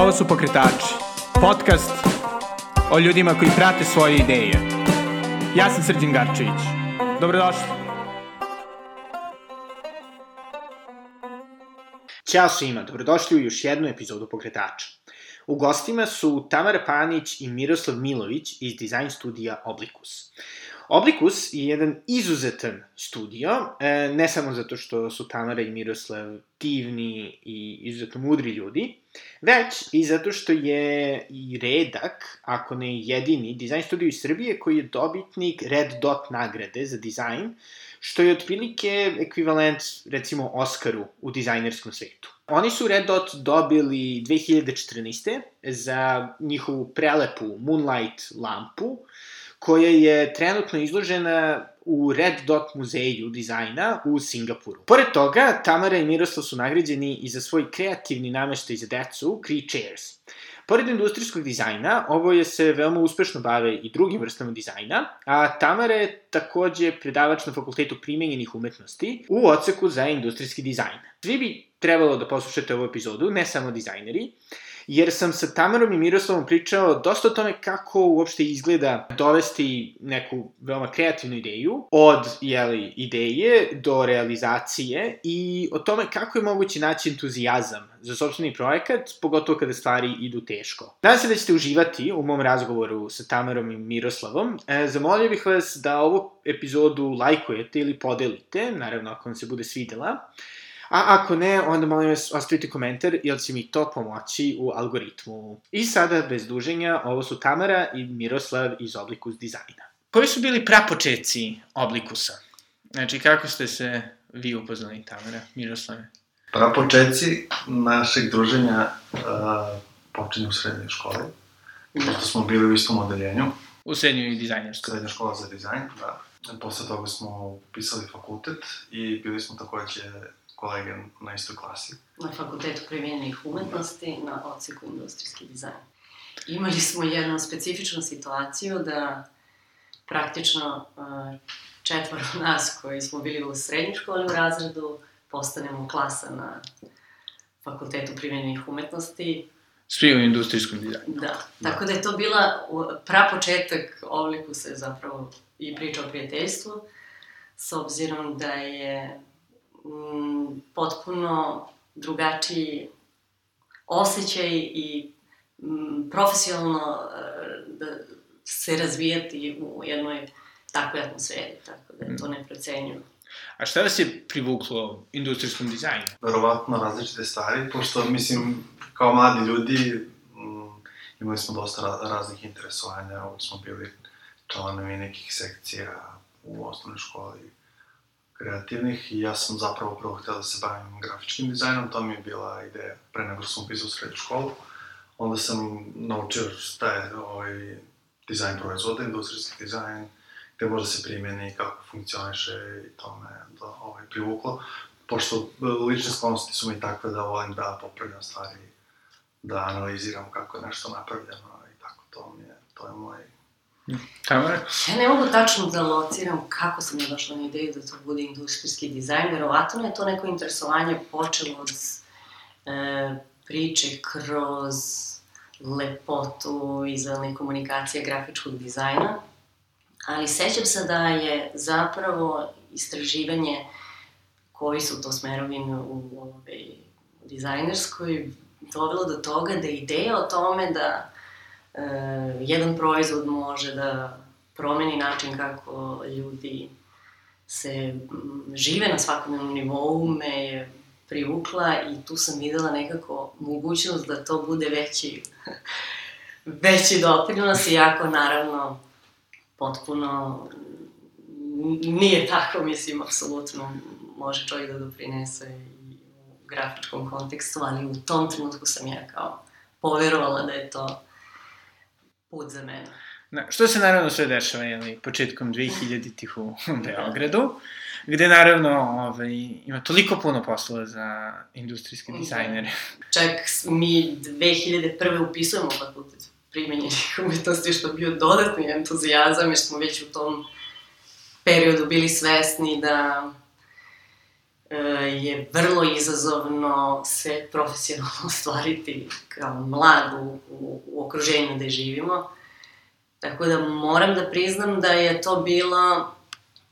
Ovo su Pokretači, podcast o ljudima koji prate svoje ideje. Ja sam Srđan Garčević. Dobrodošli. Ćao svima, dobrodošli u još jednu epizodu Pokretača. U gostima su Tamara Panić i Miroslav Milović iz dizajn studija Oblikus. Oblikus je jedan izuzetan studio, e, ne samo zato što su Tamara i Miroslav divni i izuzetno mudri ljudi, već i zato što je i redak, ako ne jedini, dizajn studio iz Srbije koji je dobitnik Red Dot nagrade za dizajn, što je otprilike ekvivalent, recimo, Oscaru u dizajnerskom svetu. Oni su Red Dot dobili 2014. za njihovu prelepu Moonlight lampu, koja je trenutno izložena u Red Dot muzeju dizajna u Singapuru. Pored toga, Tamara i Miroslav su nagrađeni i za svoj kreativni nameštaj za decu, Cree Chairs. Pored industrijskog dizajna, ovo je se veoma uspešno bave i drugim vrstama dizajna, a Tamara je takođe predavač na Fakultetu primenjenih umetnosti u oceku za industrijski dizajn. Svi bi trebalo da poslušate ovu epizodu, ne samo dizajneri, jer sam sa Tamarom i Miroslavom pričao dosta o tome kako uopšte izgleda dovesti neku veoma kreativnu ideju od jeli, ideje do realizacije i o tome kako je moguće naći entuzijazam za sobstveni projekat, pogotovo kada stvari idu teško. Nadam se da ćete uživati u mom razgovoru sa Tamarom i Miroslavom. E, zamolio bih vas da ovu epizodu lajkujete ili podelite, naravno ako vam se bude svidela. A ako ne, onda molim vas ostavite komentar, jer će mi to pomoći u algoritmu. I sada, bez duženja, ovo su Tamara i Miroslav iz Oblikus dizajna. Koji su bili prapočetci Oblikusa? Znači, kako ste se vi upoznali, Tamara, Miroslave? Prapočetci našeg druženja uh, počinju u srednjoj školi. Pošto smo bili u istom odeljenju. U srednjoj dizajnerskoj. Srednja škola za dizajn, da. Posle toga smo upisali fakultet i bili smo takođe kolege na istoj klasi. Na fakultetu primjenjenih umetnosti, na oceku industrijski dizajn. Imali smo jednu specifičnu situaciju da praktično četvoro nas koji smo bili u srednjoj školi u razredu postanemo klasa na fakultetu primjenjenih umetnosti. Svi u industrijskom dizajnu. Da, tako da je to bila prapočetak obliku se zapravo i priča o prijateljstvu, s obzirom da je m, potpuno drugačiji osjećaj i m, profesionalno e, da se razvijati u jednoj takvoj atmosferi, tako da je to mm. neprocenjivo. A šta vas je privuklo industrijskom dizajnu? Verovatno različite stvari, pošto, mislim, kao mladi ljudi m, imali smo dosta raznih interesovanja, ovdje smo bili članovi nekih sekcija u osnovnoj školi, kreativnih i ja sam zapravo prvo htio da se bavim grafičkim dizajnom, to mi je bila ideja pre nego sam upisao srednju školu. Onda sam naučio šta je ovaj, dizajn proizvoda, industrijski dizajn, gde može se primjeni, kako funkcioniše i to me da, ovaj, privuklo. Pošto lične sklonosti su mi takve da volim da popravljam stvari, da analiziram kako je nešto napravljeno i tako, to mi je, to je moj Tamara? Ja ne mogu tačno da lociram kako sam ja došla na ideju da to bude industrijski dizajn. Verovatno je to neko interesovanje počelo od e, priče kroz lepotu izvelne komunikacije grafičkog dizajna. Ali sećam se da je zapravo istraživanje koji su to smerovine u, u, u dizajnerskoj dovelo do toga da ideja o tome da e, jedan proizvod može da promeni način kako ljudi se žive na svakodnevnom nivou, me je privukla i tu sam videla nekako mogućnost da to bude veći, veći doprinos, iako naravno potpuno nije tako, mislim, apsolutno može čovjek da doprinese i u grafičkom kontekstu, ali u tom trenutku sam ja kao poverovala da je to put za mene. Na, što se naravno sve dešava, jeli, početkom 2000-ih u Beogradu, gde naravno ovaj, ima toliko puno posla za industrijske dizajnere. Čak mi 2001. upisujemo fakultet primenjenih umetnosti, što je bio dodatni entuzijazam, jer smo već u tom periodu bili svesni da je vrlo izazovno se profesionalno ostvariti kao mlad u, u, u okruženju gde živimo. Tako da moram da priznam da je to bila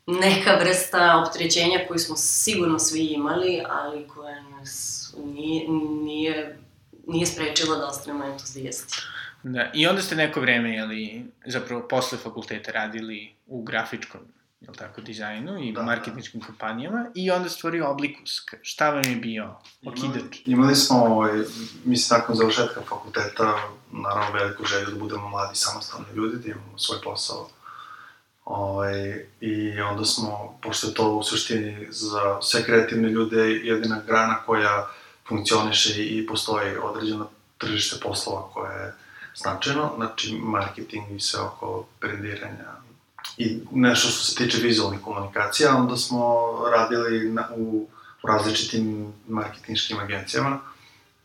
neka vrsta optrećenja koju smo sigurno svi imali, ali koja nas nije, nije, nije sprečila da ostanemo entuzijasti. Da, i onda ste neko vreme, jeli, zapravo posle fakulteta radili u grafičkom jel tako, dizajnu i da, marketinškim da. kompanijama i onda stvorio Oblikus. Šta vam je bio okidač? Imali, imali smo, ovaj, mislim, nakon završetka fakulteta, naravno veliku želju da budemo mladi samostalni ljudi, da imamo svoj posao. Ovaj, I onda smo, pošto je to u suštini za sve kreativne ljude jedina grana koja funkcioniše i postoji određeno tržište poslova koje je značajno, znači marketing i sve oko brendiranja i nešto što se tiče vizualnih komunikacija, onda smo radili na, u, u različitim marketinškim agencijama.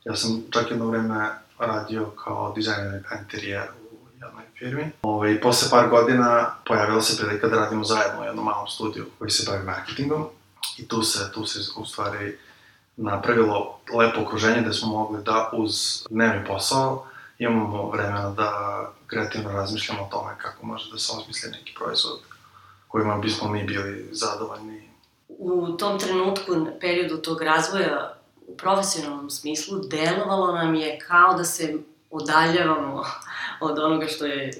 Ja sam čak jedno vreme radio kao dizajner interijera u jednoj firmi. Ove, I posle par godina pojavila se prilika da radimo zajedno u jednom malom studiju koji se bavi marketingom. I tu se, tu se u stvari napravilo lepo okruženje gde smo mogli da uz dnevni posao imamo vremena da kreativno razmišljamo o tome kako može da se osmisli neki proizvod kojima bismo mi bili zadovoljni. U tom trenutku, periodu tog razvoja u profesionalnom smislu, delovalo nam je kao da se odaljavamo od onoga što je e,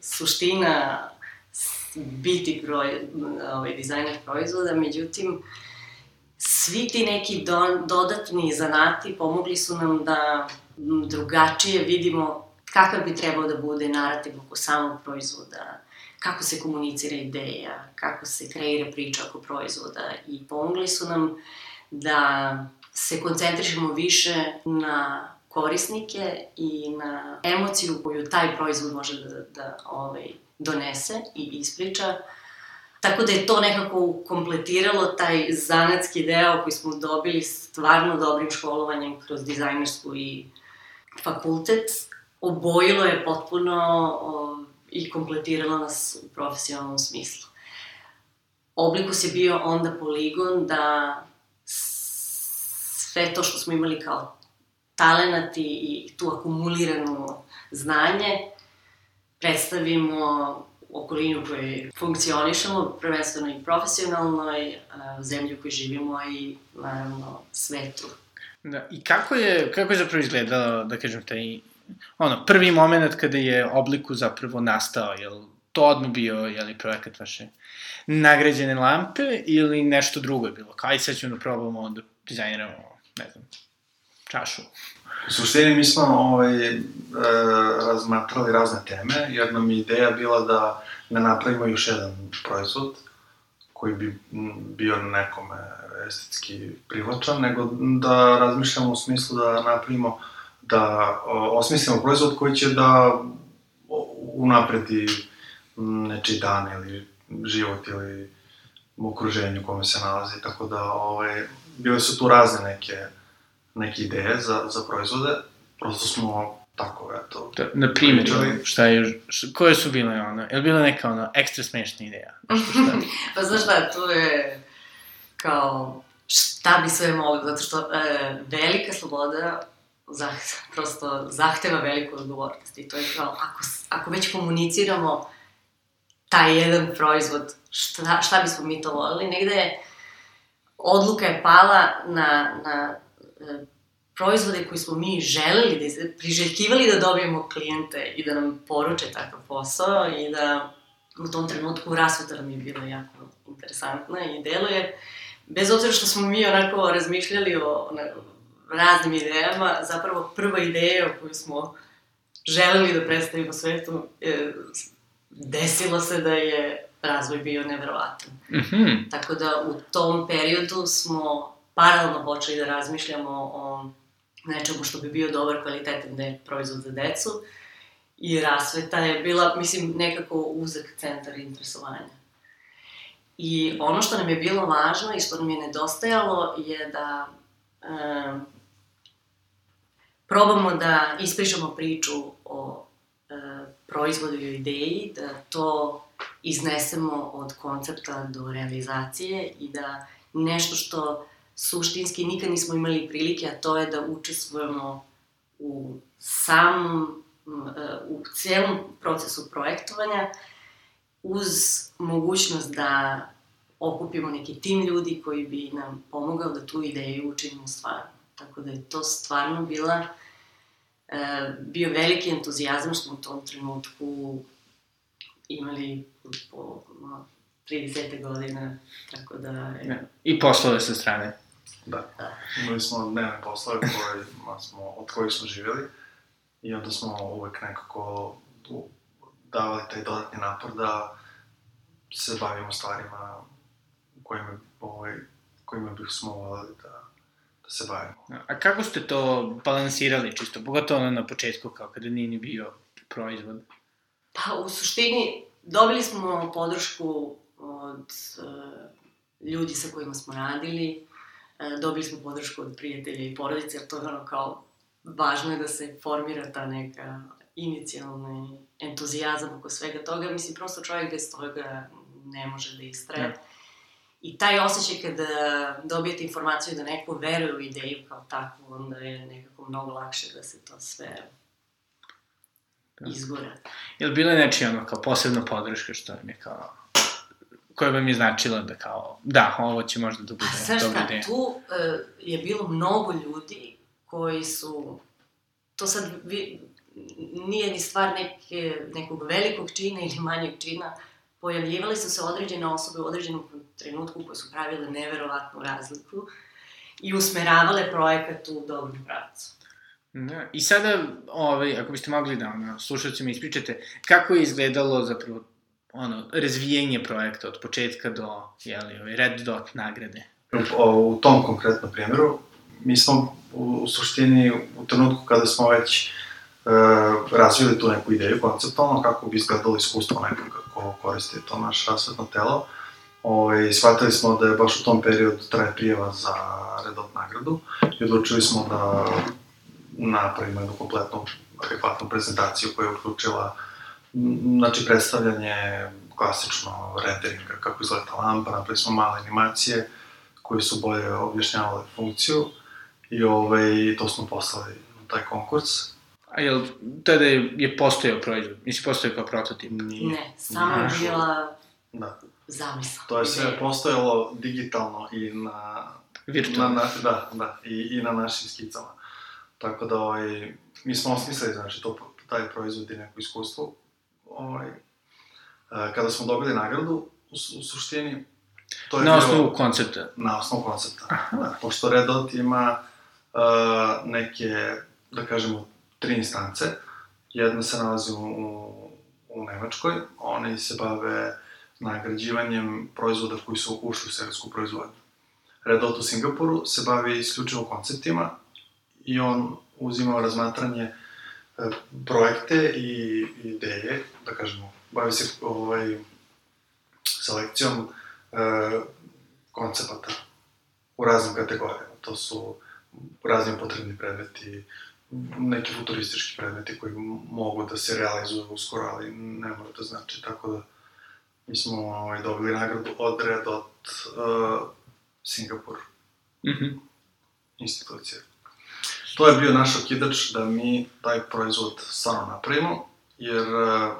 suština biti broj, ovaj, dizajner proizvoda, međutim, svi ti neki do, dodatni zanati pomogli su nam da drugačije vidimo kakav bi trebao da bude narativ oko samog proizvoda, kako se komunicira ideja, kako se kreira priča oko proizvoda i pomogli su nam da se koncentrišemo više na korisnike i na emociju koju taj proizvod može da, da ovaj, donese i ispriča. Tako da je to nekako kompletiralo taj zanatski deo koji smo dobili stvarno dobrim školovanjem kroz dizajnersku i fakultet, obojilo je potpuno o, i kompletiralo nas u profesionalnom smislu. Oblikus je bio onda poligon da sve to što smo imali kao talenat i tu akumulirano znanje predstavimo okolinu u kojoj funkcionišemo, prvenstveno i profesionalno, i zemlju u kojoj živimo i naravno svetu Da, i kako je, kako je zapravo izgledalo, da kažem, taj, ono, prvi moment kada je obliku zapravo nastao, jel to odmah bio, je li projekat vaše nagrađene lampe ili nešto drugo je bilo? Kaj sad ćemo da probamo da dizajniramo, ne znam, čašu? U suštini mi smo ovaj, e, razmatrali razne teme, jer nam je ideja bila da ne napravimo još jedan proizvod koji bi bio nekome estetski privlačan, nego da razmišljamo u smislu da napravimo, da osmislimo proizvod koji će da unapredi nečiji dan ili život ili okruženju u kome se nalazi, tako da ovaj, bile su tu razne neke, neke ideje za, za proizvode, prosto smo tako, eto. Da, na primjer, šta je, šta, koje su bile ono, je li bila neka ono ekstra smešna ideja? Šta? pa znaš šta, to je kao šta bi sve moglo, zato što e, velika sloboda zahteva, prosto zahteva veliku odgovornost i to je kao, ako, ako već komuniciramo taj jedan proizvod, šta, šta bismo mi to volili, negde je odluka je pala na, na e, proizvode koji smo mi želeli, da priželjkivali da dobijemo klijente i da nam poruče takav posao i da u tom trenutku rasveta nam je bila jako interesantna i deluje. Bez obzira što smo mi onako razmišljali o onako, raznim idejama, zapravo prva ideja koju smo želeli da predstavimo svetu, e, desilo se da je razvoj bio neverovatan. Mm -hmm. Tako da u tom periodu smo paralelno počeli da razmišljamo o nečemu što bi bio dobar kvalitetan proizvod za decu i rasveta je bila, mislim, nekako uzak centar interesovanja. I ono što nam je bilo važno i što nam je nedostajalo je da e, probamo da ispričamo priču o e, proizvodu i ideji, da to iznesemo od koncepta do realizacije i da nešto što suštinski nikad nismo imali prilike, a to je da učestvujemo u samom, e, u cijelom procesu projektovanja, uz mogućnost da okupimo neki tim ljudi koji bi nam pomogao da tu ideju učinimo stvarno. Tako da je to stvarno bila, e, bio veliki entuzijazam što u tom trenutku imali po no, 30 godina, tako da je... I poslove sa strane. Da. Imali smo dnevne poslove koje smo, od kojih smo živjeli i onda smo uvek nekako davali taj dodatni napor da se bavimo stvarima kojima, ovaj, kojima bih smo volali da, da se bavimo. A kako ste to balansirali čisto, pogotovo ono na početku, kao kada nije ni bio proizvod? Pa, u suštini, dobili smo podršku od uh, ljudi sa kojima smo radili, uh, dobili smo podršku od prijatelja i porodice, jer to je ono kao, važno je da se formira ta neka inicijalni entuzijazam oko svega toga. Mislim, prosto čovjek bez toga ne može da istraje. Ja. I taj osjećaj kada dobijete informaciju da neko veruje u ideju kao takvu, onda je nekako mnogo lakše da se to sve da. izgura. Je li bila nečija ono kao posebna podrška što vam je kao koja vam je značila da kao, da, ovo će možda da bude pa, dobra ideja. tu uh, je bilo mnogo ljudi koji su, to sad vi, nije ni stvar neke, nekog velikog čina ili manjeg čina, pojavljivali su se određene osobe u određenom trenutku koje su pravile neverovatnu razliku i usmeravale projekat u dobrom pravcu. Da, i sada, ovaj, ako biste mogli da ono, slušalcima ispričate, kako je izgledalo zapravo ono, razvijenje projekta od početka do, jeli, ovaj, red dot nagrade? U, u tom konkretnom primjeru, mi smo u, u suštini u trenutku kada smo već e, razvili tu neku ideju konceptualno, kako bi izgledalo iskustvo nekoga ko koristi to naše rasvetno telo, ovaj, shvatili smo da je baš u tom periodu traje prijeva za redot nagradu i odlučili smo da napravimo jednu kompletnu adekvatnu prezentaciju koja je uključila znači predstavljanje klasično renderinga kako izgleda lampa, napravili smo male animacije koje su bolje objašnjavale funkciju i ovaj, to smo poslali u taj konkurs. A jel tada je, je postojao proizvod? Mislim, postojao kao prototip? Nije. Ne, samo je bila da. Zamisla. To je sve postojalo digitalno i na... Virtualno. Na, na, da, da, i, i na našim skicama. Tako da, ovaj, mi smo osmislili, znači, to, taj proizvod i neko iskustvo. Ovaj, kada smo dobili nagradu, u, u suštini, to je Na osnovu bilo, koncepta. Na osnovu koncepta, Aha. da. Pošto Red Dot ima uh, neke, da kažemo, tri instance. Jedna se nalazi u, u, u Nemačkoj, oni se bave nagrađivanjem proizvoda koji su ušli u serijsku proizvodnju. Red Dot u Singapuru se bavi isključivo konceptima i on uzima razmatranje e, projekte i ideje, da kažemo, bavi se ovaj, selekcijom e, koncepata u raznim kategorijama. To su razni potrebni predmeti, neki futuristički predmeti koji mogu da se realizuju uskoro, ali ne mora da znači, tako da mi smo ovaj, dobili nagradu od Red od uh, Singapur mm -hmm. institucije. To je bio naš okidač da mi taj proizvod stvarno napravimo, jer uh,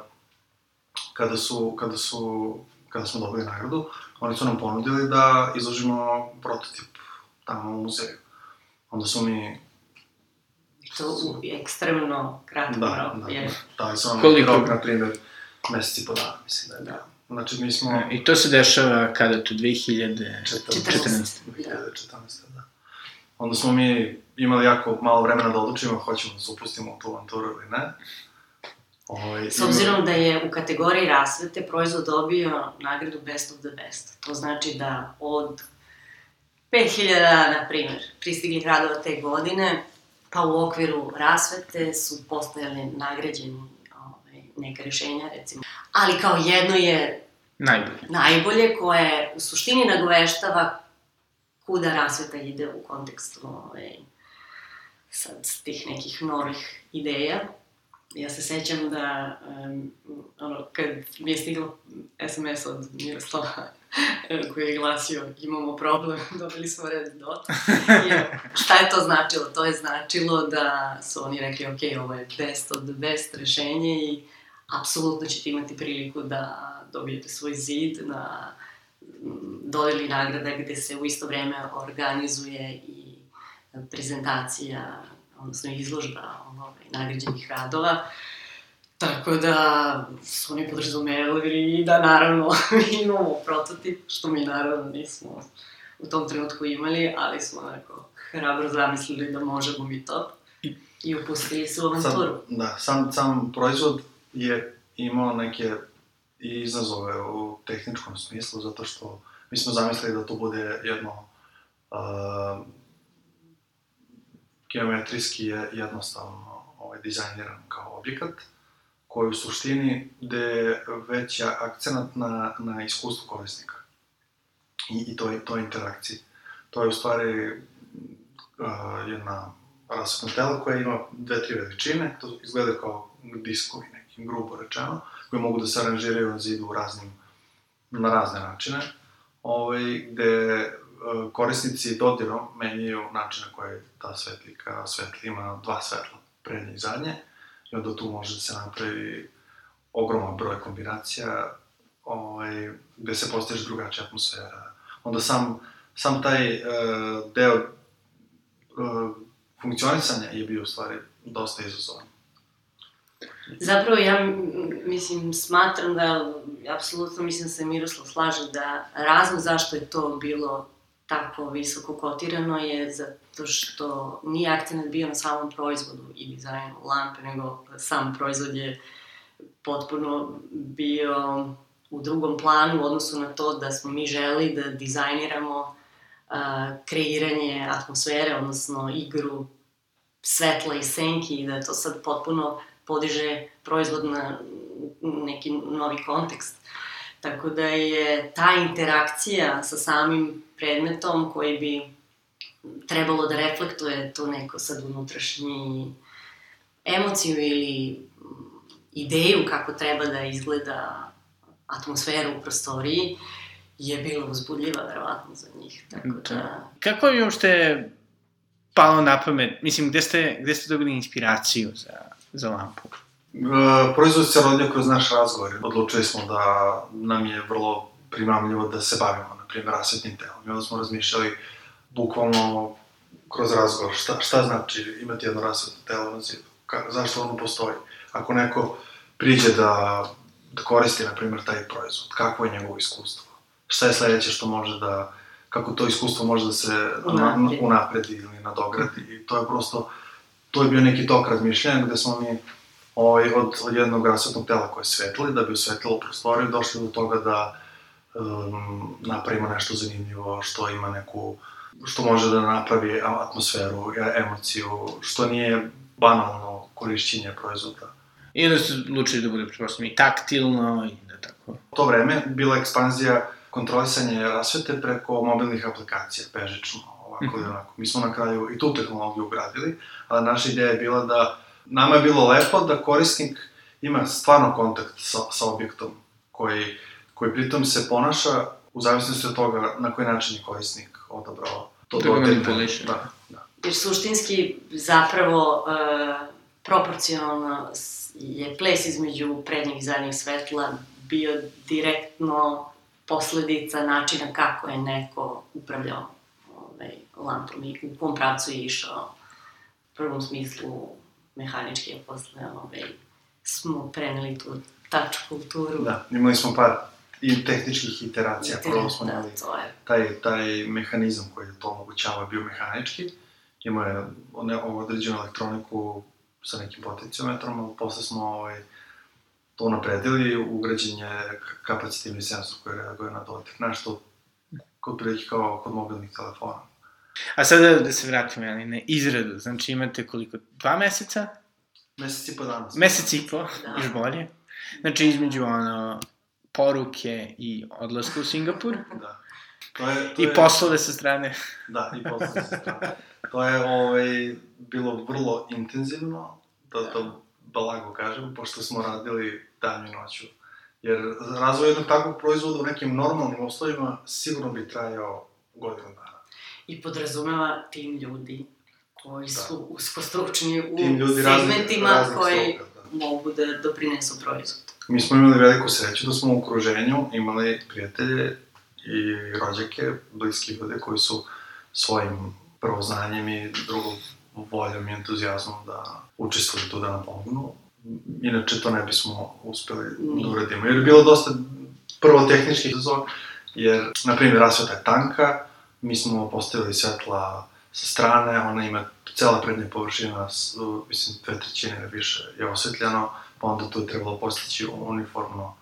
kada su, kada su, kada smo dobili nagradu, oni su nam ponudili da izložimo prototip tamo u muzeju. Onda su mi to u ekstremno kratkom da, roku. Da, je... da, da, sam Koliko? rok, na primjer, meseci po dana, mislim da je da. Znači, mi smo... E, I to se dešava kada to 2014. 2014, da. Onda smo mi imali jako malo vremena da odlučimo hoćemo da se upustimo u tu avanturu ili ne. Ovaj, S obzirom da je u kategoriji rasvete proizvod dobio nagradu Best of the Best. To znači da od 5000, na primer, pristiglih radova te godine, pa u okviru rasvete su postojali nagrađeni neka rešenja, recimo. Ali kao jedno je najbolje, najbolje koje u suštini nagoveštava kuda rasveta ide u kontekstu ovaj, sad tih nekih novih ideja. ja se sećam da, um, ono, kad mi je stiglo SMS od Miroslava koji je glasio imamo problem, dobili smo red dot. I šta je to značilo? To je značilo da su oni rekli, ok, ovo je best of the best rešenje i apsolutno ćete imati priliku da dobijete svoj zid na dodeli nagrada gde se u isto vreme organizuje i prezentacija, odnosno izložba ovaj, nagrađenih radova. Tako da su oni podrazumevali i da naravno imamo prototip, što mi naravno nismo u tom trenutku imali, ali smo onako hrabro zamislili da možemo mi to i upustili se u avanturu. Sam, da, sam, sam proizvod je imao neke izazove u tehničkom smislu, zato što mi smo zamislili da to bude jedno uh, geometrijski je jednostavno ovaj, dizajniran kao objekat, koji u suštini gde je akcenat na, na iskustvu korisnika i, i to, to interakciji. To je u stvari uh, jedna rasvetna tela koja ima dve, tri veličine, to izgleda kao diskovi nekim, grubo rečeno, koji mogu da se aranžiraju na zidu u raznim, na razne načine, ovaj, gde uh, korisnici dodirom menjaju način na koji ta svetlika svetli, ima dva svetla, prednje i zadnje, i onda tu može da se napravi ogroman broj kombinacija, ovaj, gde se postiže drugačija atmosfera. Onda sam, sam taj uh, deo uh, funkcionisanja je bio u stvari dosta izazovan. Zapravo ja mislim smatram da apsolutno mislim da se Miroslav slaže da razlog zašto je to bilo tako visoko kotirano je zato što nije akcent bio na samom proizvodu i dizajnu lampe, nego sam proizvod je potpuno bio u drugom planu u odnosu na to da smo mi želi da dizajniramo uh, kreiranje atmosfere, odnosno igru svetla i senki i da to sad potpuno podiže proizvod na neki novi kontekst. Tako da je ta interakcija sa samim predmetom koji bi trebalo da reflektuje to neko sad unutrašnji emociju ili ideju kako treba da izgleda atmosfera u prostoriji, je bila uzbudljiva, verovatno, za njih. Tako da... da... Kako je uopšte palo na pamet? Mislim, gde ste, gde ste dobili inspiraciju za, za lampu? E, proizvod se rodio kroz naš razgovor. Odlučili smo da nam je vrlo primamljivo da se bavimo, na primjer, rasvetnim telom. I onda smo razmišljali bukvalno kroz razgovor šta, šta znači imati jedno rasvetno telo na zidu, ka, zašto ono postoji. Ako neko priđe da, da koristi, na primjer, taj proizvod, kako je njegovo iskustvo, šta je sledeće što može da, kako to iskustvo može da se unapredi, unapredi ili nadogradi. I to je prosto, to je bio neki tok razmišljanja gde smo mi ovaj, od, od jednog rasvetnog tela koje svetli, da bi osvetlilo prostoriju, došli do toga da um, napravimo nešto zanimljivo, što ima neku, što može da napravi atmosferu, emociju, što nije banalno korišćenje proizvoda. I onda se odlučili da bude, pretpostavljamo, i taktilno, i da tako. U to vreme bila ekspanzija kontrolisanje rasvete preko mobilnih aplikacija, bežično, ovako ili mhm. onako. Mi smo na kraju i tu tehnologiju ugradili, ali naša ideja je bila da nama je bilo lepo da korisnik ima stvarno kontakt sa, sa objektom koji, koji pritom se ponaša u zavisnosti od toga na koji način je korisnik odabrao to da manipuliše. Da, da. Jer suštinski zapravo uh, proporcionalno je ples između prednjeg i zadnjeg svetla bio direktno posledica načina kako je neko upravljao ovaj, lampom i u kom pravcu je išao u prvom smislu mehanički, a posle ovaj, smo preneli tu tač kulturu. Da, imali smo par i tehničkih iteracija, prvo smo da, imali to je. taj, taj mehanizam koji je to omogućava bio mehanički, imao je određenu elektroniku sa nekim potencijometrom, ali posle smo ovaj, to napredili, ugrađen je kapacitivni sensor koji reaguje na dotik, nešto kod prilike kao kod mobilnih telefona. A sada da se vratimo ali, na izradu, znači imate koliko, dva meseca? Mesec i po dana. Mesec i po, da. još bolje. Znači između ono, poruke i odlaska u Singapur. Da. To je, to I je... poslove sa strane. Da, i poslove sa strane. To je ovaj, bilo vrlo intenzivno, da, da, da lago kažem, pošto smo radili danju i noću. Jer razvoj jednog takvog proizvoda u nekim normalnim uslovima sigurno bi trajao godinu dana. I podrazumeva tim ljudi koji su da. uskostručni u segmentima raznih, raznih koji stoka, da. mogu da doprinesu proizvodu. Mi smo imali veliku sreću da smo u okruženju imali prijatelje i rođake, bliski ljude koji su svojim prvo znanjem i drugo voljom i entuzijazmom da učestvuju tu da nam pomognu. Inače to ne bismo uspeli da uradimo. Jer je bilo dosta prvo tehničkih izazova, jer, na primjer, rasveta je tanka, mi smo postavili svetla sa strane, ona ima cela prednja površina, mislim, dve trećine više je osvetljeno, pa onda tu je trebalo postići uniformno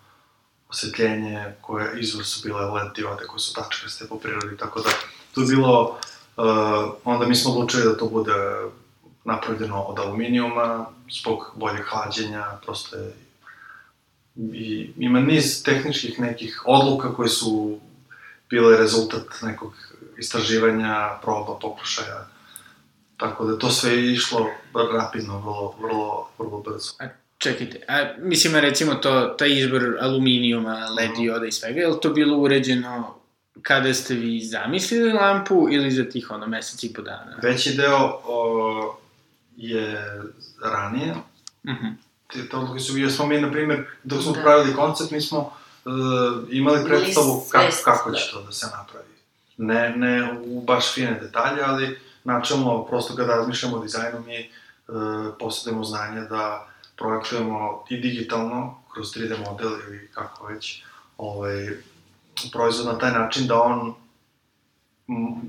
osvetljenje, koje izvor su bile LED diode koje su tačkaste po prirodi, tako da tu je bilo, uh, onda mi smo odlučili da to bude napravljeno od aluminijuma, zbog boljeg hlađenja, prosto je i ima niz tehničkih nekih odluka koje su bile rezultat nekog istraživanja, proba, pokušaja. Tako da to sve je išlo rapidno, vrlo, vrlo, vrlo brzo. A, čekajte, a mislim, recimo to, taj izbor aluminijuma, led Mhm. dioda i svega, je li to bilo uređeno kada ste vi zamislili lampu ili za tih ono mesec i po dana? Veći deo o, je ranije, Mhm. te te odluke su, jer smo mi, na primjer, dok smo Da. pravili koncept, mi smo uh, imali predstavu kako, kako da. će to da se napravi. Ne, ne u baš fine detalje, ali načelno, prosto kada razmišljamo o dizajnu, mi uh, posjedujemo znanje da projektujemo i digitalno, kroz 3D model ili kako već, ovaj, proizvod na taj način da on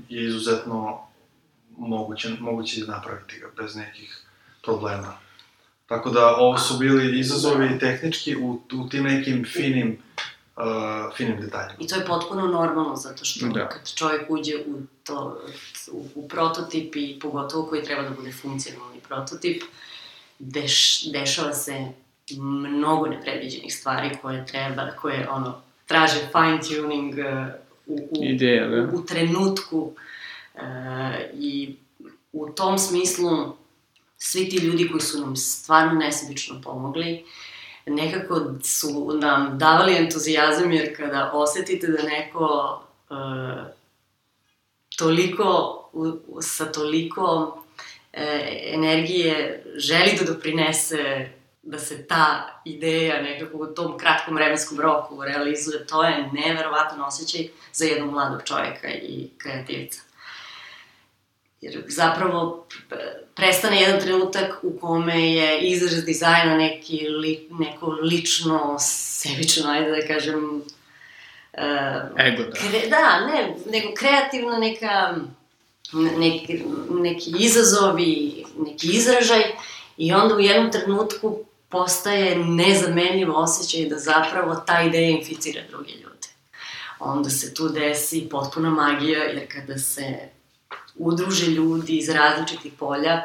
je izuzetno moguće, moguće napraviti ga bez nekih problema. Tako da ovo su bili izazovi tehnički u, u tim nekim finim, uh, finim detaljima. I to je potpuno normalno, zato što Da. kad čovjek uđe u to, u, u prototip i pogotovo koji treba da bude funkcionalni prototip, deš, dešava se mnogo nepredviđenih stvari koje treba, koje ono, traže fine tuning uh, u, u, Ideja, da. u, u trenutku uh, i u tom smislu svi ti ljudi koji su nam stvarno nesebično pomogli, nekako su nam davali entuzijazam, jer kada osetite da neko uh, toliko, u, sa toliko e, energije želi da doprinese da se ta ideja nekako u tom kratkom vremenskom roku realizuje, to je neverovatan osjećaj za jednog mladog čoveka i kreativca. Jer zapravo prestane jedan trenutak u kome je izraz dizajna neki li, neko lično, sebično, ajde da kažem, uh, Ego, da. Kre, da, ne, nego kreativna neka, neki, neki izazovi, neki izražaj i onda u jednom trenutku postaje nezamenljiv osjećaj da zapravo ta ideja inficira druge ljude. Onda se tu desi potpuna magija, jer kada se udruže ljudi iz različitih polja,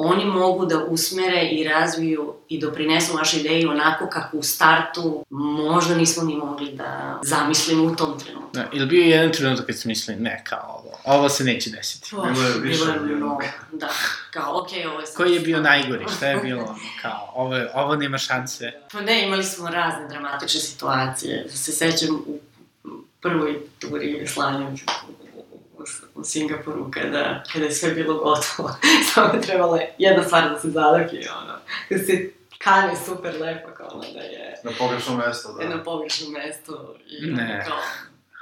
oni mogu da usmere i razviju i doprinesu vaše ideje onako kako u startu možda nismo ni mogli da zamislimo u tom trenutku. Da, ili bio je jedan trenutak kad sam mislili, ne, kao ovo, ovo se neće desiti. Oh, Bilo je više bilo je mnogo, da, kao, okej, okay, ovo je sad... Koji je bio najgori, šta je bilo, ono, kao, ovo, je- ovo nema šanse. Pa ne, imali smo razne dramatične situacije. Se sećam u prvoj turi slanja u, u, Singapuru, kada, kada je sve bilo gotovo. Samo je trebala jedna stvar da se zadaki, ono, da se kane super lepo, kao ono, da je Na pogrešno mesto, da. na pogrešno mesto i Ne. kao...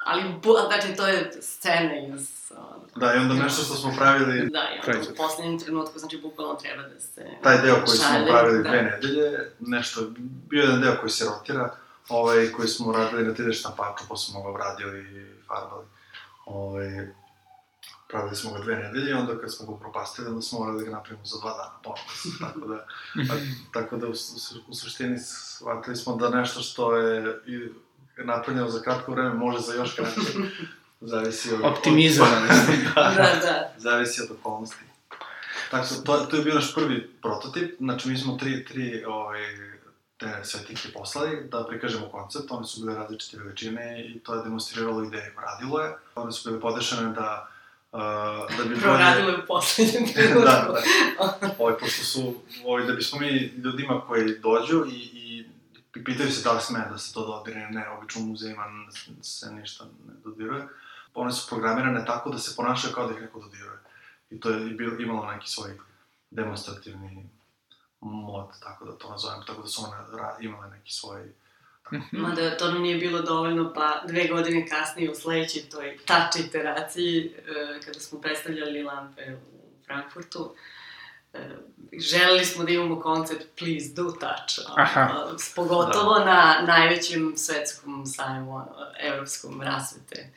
Ali, bu, znači, to je scena iz... ono, Da, i onda nešto što smo pravili, Da, i onda u poslednjem trenutku, znači, bukvalno treba da se... taj deo koji smo šalje, pravili da. dve nedelje, nešto, bio je jedan deo koji se rotira, ovaj, koji smo radili na 3D štampaču, pa smo ga obradili i farbali. Ovaj, pravili smo ga dve nedelje, onda kad smo ga upropastili, onda smo morali da ga napravimo za dva dana, ponovno. tako da, a, tako da u, u, u suštini shvatili smo da nešto što je i napravljeno za kratko vreme može za još kraće. Zavisi od... Optimizovani ste. da, Da, da. zavisi od okolnosti. Tako da, to, to je bio naš prvi prototip, znači mi smo tri, tri ovaj, te svetlike poslali da prikažemo koncept, one su bile različite veličine i to je demonstriralo ideju, radilo je. One su bile podešene da, uh, da bi Proradilo je u poslednjem trenutku. da, da, ovaj, pošto su, ovaj, da bismo mi ljudima koji dođu i, i pitaju se da li sme da se to dodire, ne, obično u muzejima se ništa ne dodiruje. One su programirane tako da se ponašaju kao da ih neko dodiruje. I to je bil, imalo neki svoj demonstrativni mod, tako da to nazovem, tako da su one ra, imale neki svoj. Mada to nam nije bilo dovoljno, pa dve godine kasnije u sledećoj toj touch iteraciji, e, kada smo predstavljali lampe u Frankfurtu, e, želeli smo da imamo koncept please do touch, Aha. pogotovo da. na najvećem svetskom sajmu evropskom rasvete,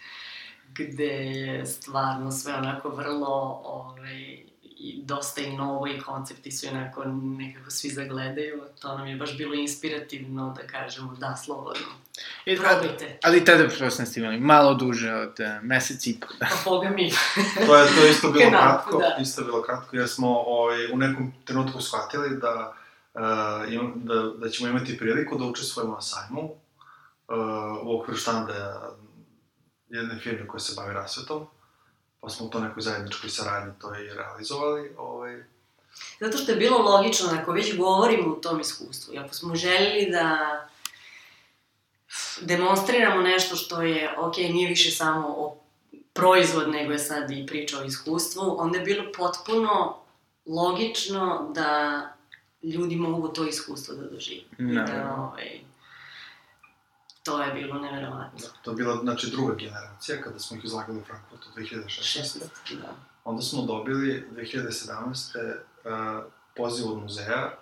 gde je stvarno sve onako vrlo ovaj, i dosta i novo i koncepti su onako nekako svi zagledaju. To nam je baš bilo inspirativno da kažemo da, slobodno. I, Probajte. Ali tada prosto ste imali malo duže od uh, mesec i po. Da. Pa boga mi. to je to isto bilo kratko, da. isto bilo kratko, jer smo ovaj, u nekom trenutku shvatili da, uh, im, da, da ćemo imati priliku da učestvujemo na sajmu uh, u okviru štanda jedne firme koja se bavi rasvetom pa smo to nekoj zajedničkoj saradnji to i realizovali. Ovaj... Zato što je bilo logično, ako već govorimo o tom iskustvu, ako smo želeli da demonstriramo nešto što je, ok, nije više samo o proizvod, nego je sad i priča o iskustvu, onda je bilo potpuno logično da ljudi mogu to iskustvo da dožive. No. Da, ovaj, To je bilo neverovatno. Da, to je bila, znači, druga generacija, kada smo ih izlagali u Frankfurtu 2016. 16, da. Onda smo dobili 2017. Uh, poziv od muzeja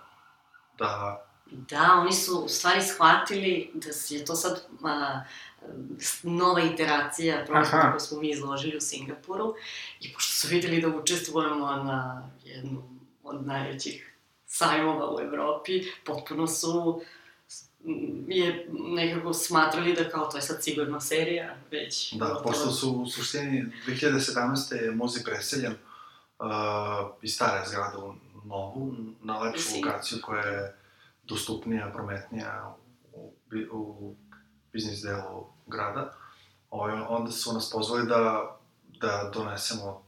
da... Da, oni su u stvari shvatili da je to sad uh, nova iteracija projekta koju smo mi izložili u Singapuru i pošto su videli da učestvujemo na jednom od najvećih sajmova u Evropi, potpuno su uh, je nekako smatrali da kao to je sad sigurno serija, već... Da, pošto su u suštini 2017. je muzej preseljen uh, iz stare zgrade u novu, na lepšu lokaciju koja je dostupnija, prometnija u, u biznis delu grada. Ovaj, onda su nas pozvali da, da donesemo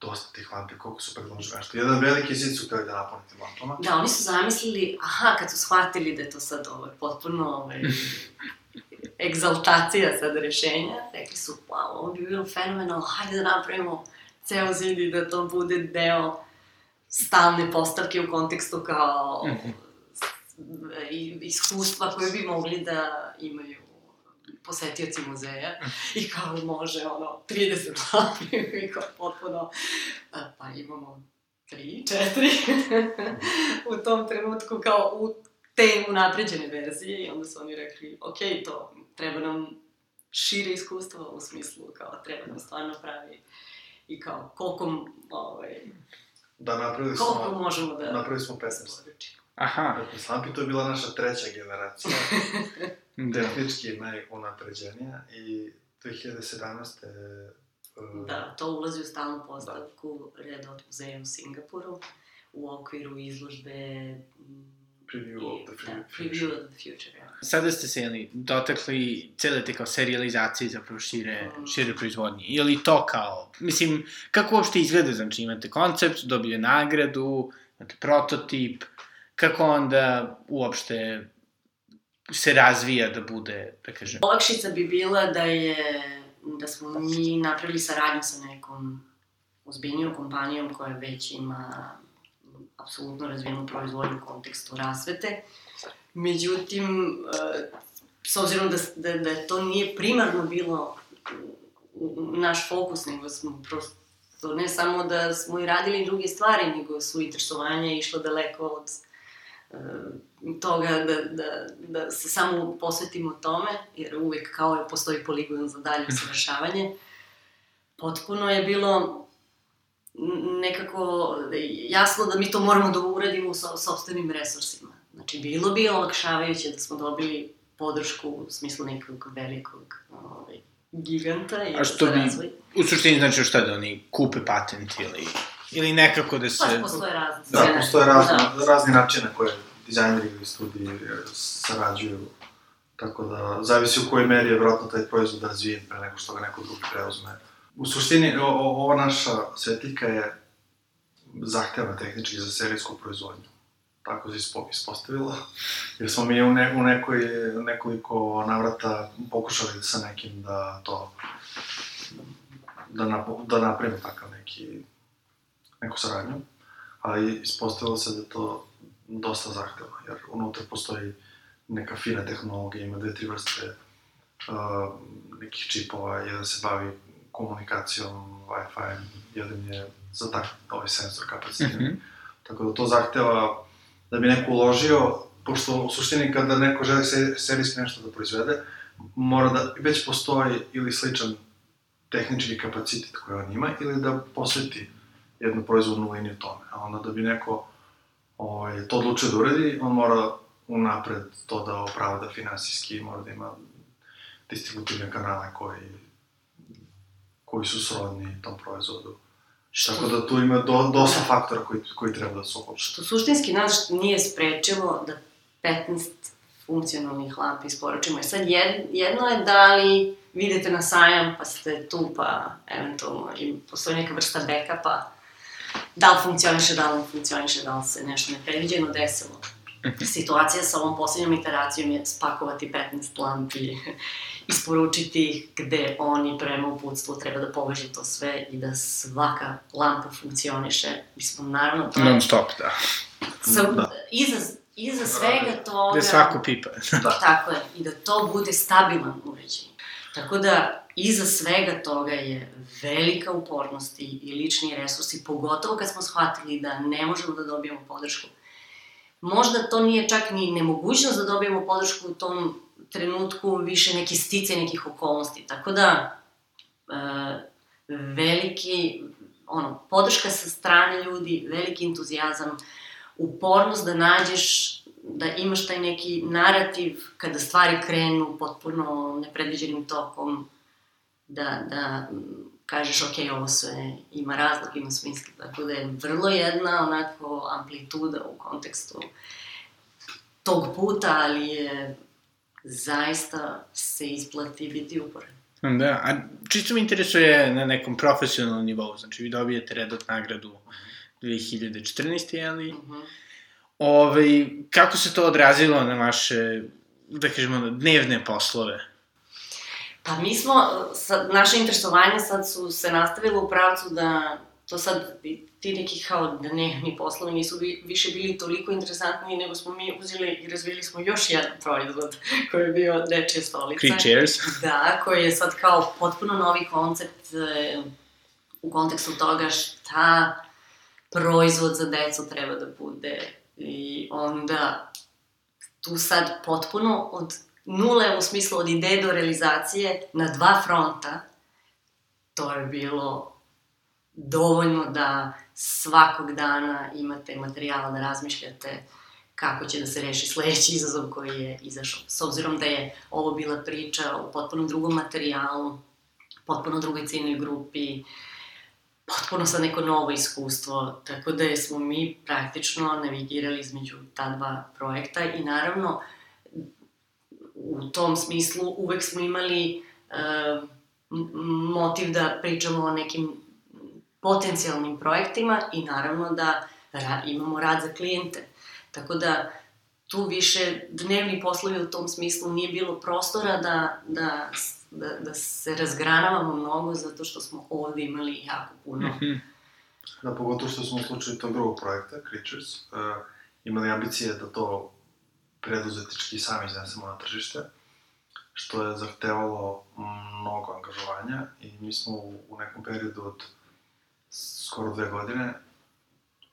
dosta tih lampi, koliko su predložili nešto. Jedan veliki zid su hteli da napune tim lampama. Da, oni su zamislili, aha, kad su shvatili da je to sad ovo, potpuno ovaj, egzaltacija sad rešenja, rekli su, wow, ovo bi bilo fenomenalno, hajde da napravimo ceo zid i da to bude deo stalne postavke u kontekstu kao mhm. iskustva koje bi mogli da imaju posetioci muzeja i kao može ono 30 lampi i kao potpuno pa imamo 3, 4 u tom trenutku kao u te unapređene verzije i onda su oni rekli ok, to treba nam šire iskustvo u smislu kao treba nam stvarno pravi i kao koliko ovaj, Da, napravili smo... Koliko možemo da... Napravili smo 15. Aha. 15 lampi, to je bila naša treća generacija. Da. tehnički najunapređenija i 2017. Uh, da, to ulazi u stalnu postavku da. Red muzeja u Singapuru u okviru izložbe Preview of the, da, preview of the Future. Ja. Sada ste se jeli, dotakli cele te kao serializacije zapravo šire, mm. šire proizvodnje. Je li to kao, mislim, kako uopšte izgleda, znači imate koncept, dobije nagradu, imate prototip, kako onda uopšte se razvija da bude, da kažem. Olakšica bi bila da je, da smo mi napravili saradnju sa nekom ozbiljnijom kompanijom koja već ima apsolutno razvijenu proizvodnju u kontekstu rasvete. Međutim, s obzirom da, da, da to nije primarno bilo naš fokus, nego smo prosto ne samo da smo i radili druge stvari, nego su interesovanja išlo daleko od toga da, da, da se samo posvetimo tome, jer uvek kao je postoji poligon za dalje usavršavanje, potpuno je bilo nekako jasno da mi to moramo da uradimo sa sobstvenim resursima. Znači, bilo bi olakšavajuće da smo dobili podršku u smislu nekog velikog ovaj, giganta i A što bi, razvoj. u suštini znači šta da oni kupe patent ili Ili nekako da se... Pa postoje razni. Da, postoje razni, da. razni načine koje dizajneri ili studiji sarađuju. Tako da, zavisi u kojoj meri je vjerojatno taj proizvod razvijen pre nego što ga neko drugi preuzme. U suštini, o, ova naša svetlika je zahtevna tehnički za serijsku proizvodnju. Tako se ispostavilo. Jer smo mi u, ne, u nekoj, nekoliko navrata pokušali sa nekim da to da, napo, da napravimo takav neki neku saradnju, ali ispostavilo se da to dosta zahteva, jer unutra postoji neka fina tehnologija, ima dve, tri vrste uh, nekih čipova, jedan se bavi komunikacijom, Wi-Fi, jedan je za tak, ovaj sensor kapacitet. Mm -hmm. Tako da to zahteva da bi neko uložio, pošto u suštini kada neko želi se, serijski nešto da proizvede, mora da već postoji ili sličan tehnički kapacitet koji on ima, ili da posveti jednu proizvodnu liniju tome. A onda da bi neko ovaj, to odlučio da uredi, on mora unapred to da opravda finansijski, mora da ima distributivne kanale koji, koji su srodni tom proizvodu. Što... Tako da tu ima do, dosta faktora koji, koji treba da se uključe. Što suštinski nas nije sprečilo da 15 funkcionalnih lampi isporučimo. Sad jed, jedno je da li vidite na sajam pa ste tu pa eventualno i postoji neka vrsta backupa da li funkcioniše, da li ne funkcioniše, da li se nešto nepredviđeno desilo. Mhm. Situacija sa ovom poslednjom iteracijom je spakovati 15 lampi, isporučiti ih gde oni prema uputstvu treba da povežu to sve i da svaka lampa funkcioniše. Mislim, naravno, to. Non stop, da. Sa, da. Iza, iza svega toga... Gde svako pipa. da. Tako je, i da to bude stabilan uređaj. Tako da, iza svega toga je velika upornost i, i lični resursi, pogotovo kad smo shvatili da ne možemo da dobijemo podršku. Možda to nije čak ni nemogućnost da dobijemo podršku u tom trenutku, više neki stice nekih okolnosti. Tako da, e, veliki, ono, podrška sa strane ljudi, veliki entuzijazam, upornost da nađeš da imaš taj neki narativ kada stvari krenu potpuno nepredviđenim tokom, da, da kažeš ok, ovo sve ima razlog, ima smisla, tako da je vrlo jedna onako amplituda u kontekstu tog puta, ali je zaista se isplati biti uporan. Da, a čisto me interesuje na nekom profesionalnom nivou, znači vi dobijete Redot nagradu 2014. ali... Uh -huh Ove, kako se to odrazilo na vaše, da kažemo, dnevne poslove? Pa mi smo, sad, naše interesovanje sad su se nastavilo u pravcu da to sad ti neki kao dnevni poslovi nisu bi, više bili toliko interesantni nego smo mi uzeli i razvili smo još jedan proizvod koji je bio Dečija stolica. Creatures. Da, koji je sad kao potpuno novi koncept e, u kontekstu toga šta proizvod za decu treba da bude I onda tu sad potpuno od nule u smislu od ideje do realizacije na dva fronta, to je bilo dovoljno da svakog dana imate materijala da razmišljate kako će da se reši sledeći izazov koji je izašao. S obzirom da je ovo bila priča o potpuno drugom materijalu, potpuno drugoj ciljnoj grupi, uh, potpuno sad neko novo iskustvo, tako da smo mi praktično navigirali između ta dva projekta i naravno u tom smislu uvek smo imali uh, motiv da pričamo o nekim potencijalnim projektima i naravno da ra imamo rad za klijente. Tako da tu više dnevni poslovi u tom smislu nije bilo prostora da, da da, da se razgranavamo mnogo zato što smo ovde imali jako puno. Mm -hmm. Da, pogotovo što smo u slučaju tog drugog projekta, Creatures, uh, imali ambicije da to preduzetički sami iznesemo na tržište, što je zahtevalo mnogo angažovanja i mi smo u, u nekom periodu od skoro dve godine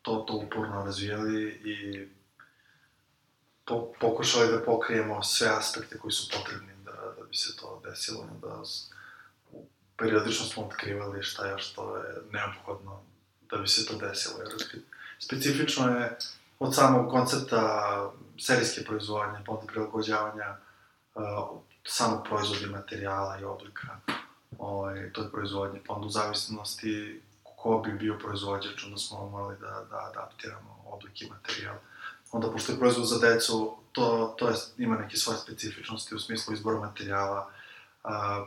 to, to uporno razvijali i po, pokušali da pokrijemo sve aspekte koji su potrebni bi se to desilo, da periodično smo otkrivali šta je što je neophodno da bi se to desilo. Jer specifično je od samog koncepta serijske proizvodnje, pa onda prilagođavanja uh, samog proizvoda materijala i oblika ovaj, toj proizvodnje, pa onda u zavisnosti ko bi bio proizvođač, onda smo morali da, da adaptiramo oblik i materijal. Onda, pošto je proizvod za decu, to, to je, ima neke svoje specifičnosti u smislu izbora materijala, a,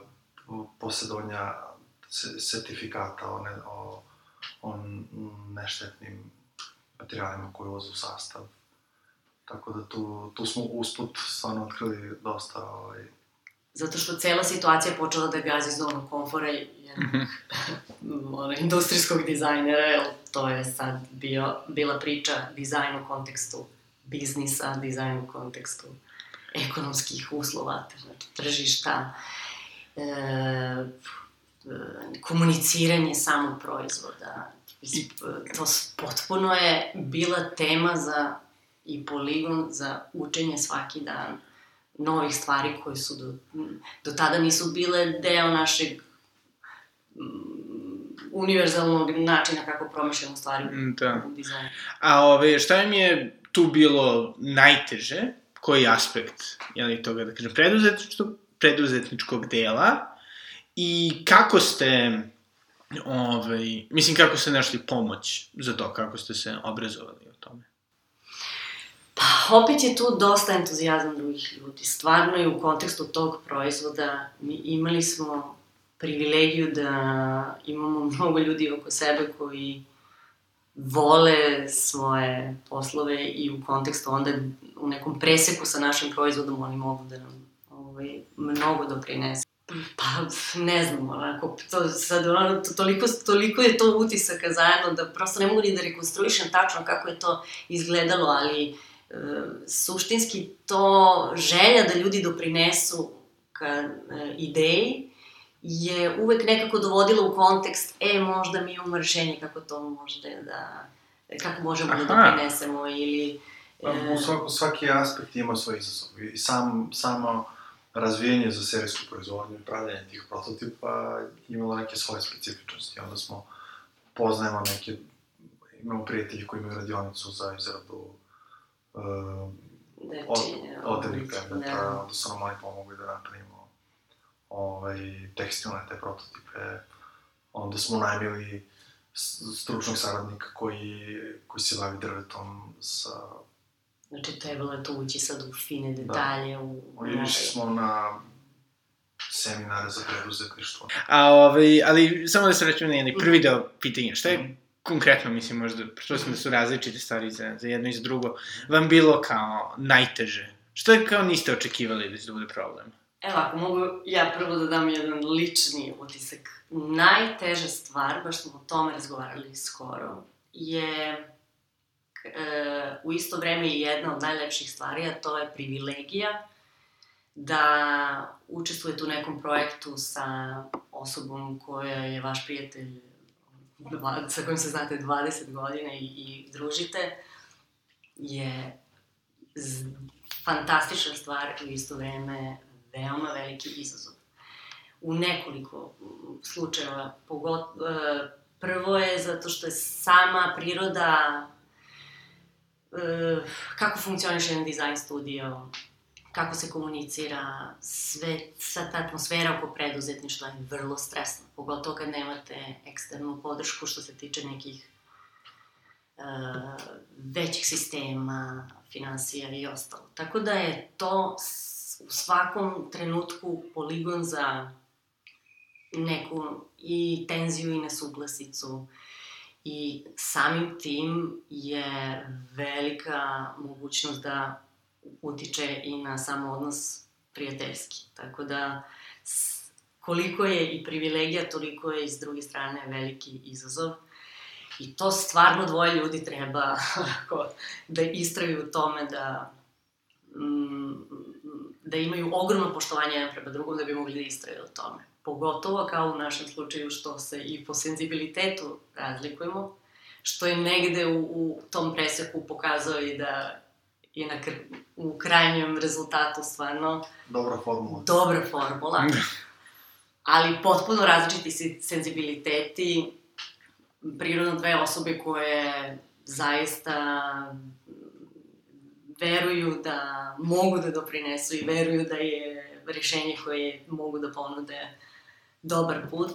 posjedovanja sertifikata o, ne, o on neštetnim materijalima koji ulaze u sastav. Tako da tu, tu smo usput stvarno otkrili dosta ovaj, Zato što cela situacija je počela da gazi zonu komfora jednog mm -hmm. industrijskog dizajnera, jer to je sad bio, bila priča dizajn u kontekstu biznisa, dizajn u kontekstu ekonomskih uslova, znači tržišta, e, e, komuniciranje samog proizvoda. To potpuno je bila tema za i poligon za učenje svaki dan novih stvari koje su do, do tada nisu bile deo našeg mm, univerzalnog načina kako promišljamo stvari mm, da. u dizajnu. A ove, šta im je tu bilo najteže? Koji aspekt, jeli, toga, da kažem, preduzetničkog, preduzetničkog dela i kako ste, ovaj, mislim, kako ste našli pomoć za to, kako ste se obrazovali? Pa, opet je tu dosta entuzijazma drugih ljudi. Stvarno je u kontekstu tog proizvoda mi imali smo privilegiju da imamo mnogo ljudi oko sebe koji vole svoje poslove i u kontekstu onda u nekom preseku sa našim proizvodom oni mogu da nam ovaj, mnogo doprinesu. Pa, ne znam, onako, to, sad, ono, to, toliko, toliko je to utisaka zajedno da prosto ne mogu ni da rekonstruišem tačno kako je to izgledalo, ali suštinski to želja da ljudi doprinesu ka e, ideji je uvek nekako dovodila u kontekst, e, možda mi imamo rešenje kako to možda da, kako možemo da Aha. da doprinesemo ili... Pa, e... U svako, svaki aspekt ima svoj izazov i sam, samo razvijenje za serijsku proizvodnju i pravljanje tih prototipa imalo neke svoje specifičnosti. Onda smo, poznajemo neke, imamo prijatelji koji imaju radionicu za izradu uh, od, odevnih predmeta, da. onda su nam oni pomogli da napravimo ovaj, tekstilne te prototipe. Onda smo najmili stručnog saradnika koji, koji se bavi drvetom sa... Znači, trebalo je to ući sad u fine da. detalje. Da. U, išli smo na seminare za preduzetništvo. A, ovaj, ali samo da se rećemo na jedni prvi deo pitanja. Šta je mm konkretno, mislim, možda, što sam da su različite stvari za, za jedno i za drugo, vam bilo kao najteže? Što je kao niste očekivali da će da bude problem? Evo, ako mogu ja prvo da dam jedan lični utisak. Najteža stvar, baš smo o tome razgovarali skoro, je e, u isto vreme i jedna od najlepših stvari, a to je privilegija da učestvujete u nekom projektu sa osobom koja je vaš prijatelj sa kojim se znate 20 godina i, i družite, je z, fantastična stvar i u isto vreme veoma veliki izazov. U nekoliko slučajeva, pogot, e, prvo je zato što je sama priroda e, kako funkcioniše jedan dizajn studio, kako se komunicira, sve, sva ta atmosfera oko preduzetništva je vrlo stresna, pogotovo kad nemate eksternu podršku što se tiče nekih uh, većih sistema, financija i ostalo. Tako da je to u svakom trenutku poligon za neku i tenziju i nesuglasicu i samim tim je velika mogućnost da utiče i na samo odnos prijateljski. Tako da, koliko je i privilegija, toliko je i s druge strane veliki izazov. I to stvarno dvoje ljudi treba da istraju u tome da mm, da imaju ogromno poštovanje jedan prema drugom da bi mogli da istraju o tome. Pogotovo kao u našem slučaju što se i po senzibilitetu razlikujemo, što je negde u, u tom preseku pokazao i da je na kr u krajnjem rezultatu stvarno... Dobra formula. Dobra formula. ali potpuno različiti senzibiliteti, prirodno dve osobe koje zaista veruju da mogu da doprinesu i veruju da je rešenje koje mogu da ponude dobar put,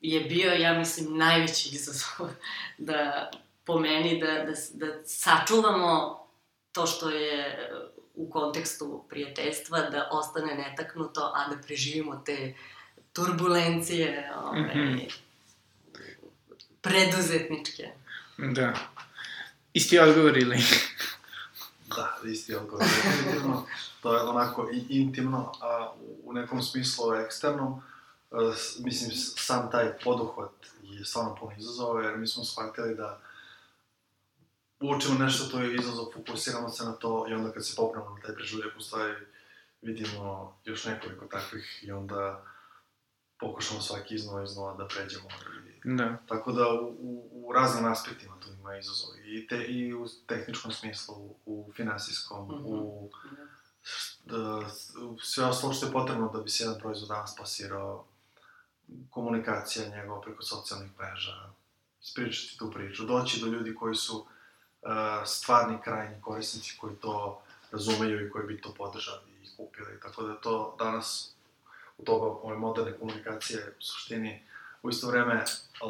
je bio, ja mislim, najveći izazov da po meni da, da, da sačuvamo to što je e, u kontekstu prijateljstva da ostane netaknuto, a da preživimo te turbulencije, ove, mm -hmm. preduzetničke. Da. Isti odgovor ili? Da, isti odgovor. To je onako i intimno, a u nekom smislu eksternom, s- mislim, sam taj poduhvat je stvarno puno izazova, jer mi smo shvatili da učimo nešto, to je izazov, fokusiramo se na to i onda kad se popnemo na taj prežuljak, u stvari vidimo još nekoliko takvih i onda pokušamo svaki iznova iznova da pređemo. I, Da. Tako da u, u, u raznim aspektima tu ima izazova. I, te, I u tehničkom smislu, u finansijskom, Mhm. u da, u sve ostalo što je potrebno da bi se jedan proizvod danas plasirao, komunikacija njegova preko socijalnih mreža, ispričati tu priču, doći do ljudi koji su uh, stvarni krajnji korisnici koji to razumeju i koji bi to podržali i kupili. Tako da to danas u toga ove moderne komunikacije u suštini u isto vreme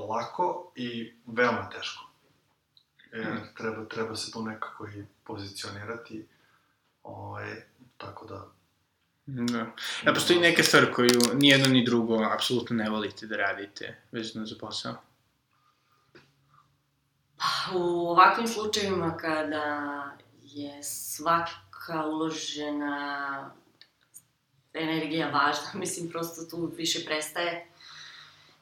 lako i veoma teško. Jer Hmm. treba, treba se tu nekako i pozicionirati. Ovaj, tako da... Da. A postoji neka stvar koju ni jedno ni drugo apsolutno ne volite da radite vezano za posao? U ovakvim slučajevima kada je svaka uložena energija važna, mislim, prosto tu više prestaje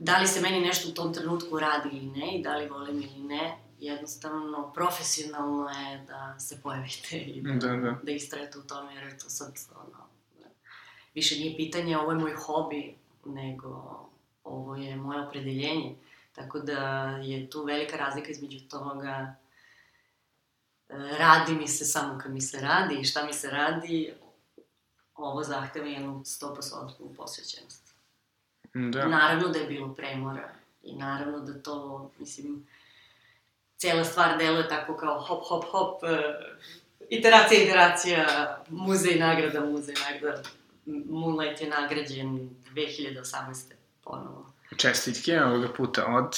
da li se meni nešto u tom trenutku radi ili ne i da li volim ili ne, jednostavno, profesionalno je da se pojavite i da, Da, da. da istrajete u tome, jer je to sad, ono, više nije pitanje, ovo je moj hobi, nego ovo je moje opredeljenje. Tako da je tu velika razlika između toga e, radi mi se samo kad mi se radi i šta mi se radi, ovo zahteva jednu 100% posvećenost. Da. Naravno da je bilo premora i naravno da to, mislim, cela stvar deluje tako kao hop, hop, hop, e, iteracija, iteracija, muzej, nagrada, muzej, nagrada. Moonlight je nagrađen 2018. ponovo. Čestitke ovoga puta od...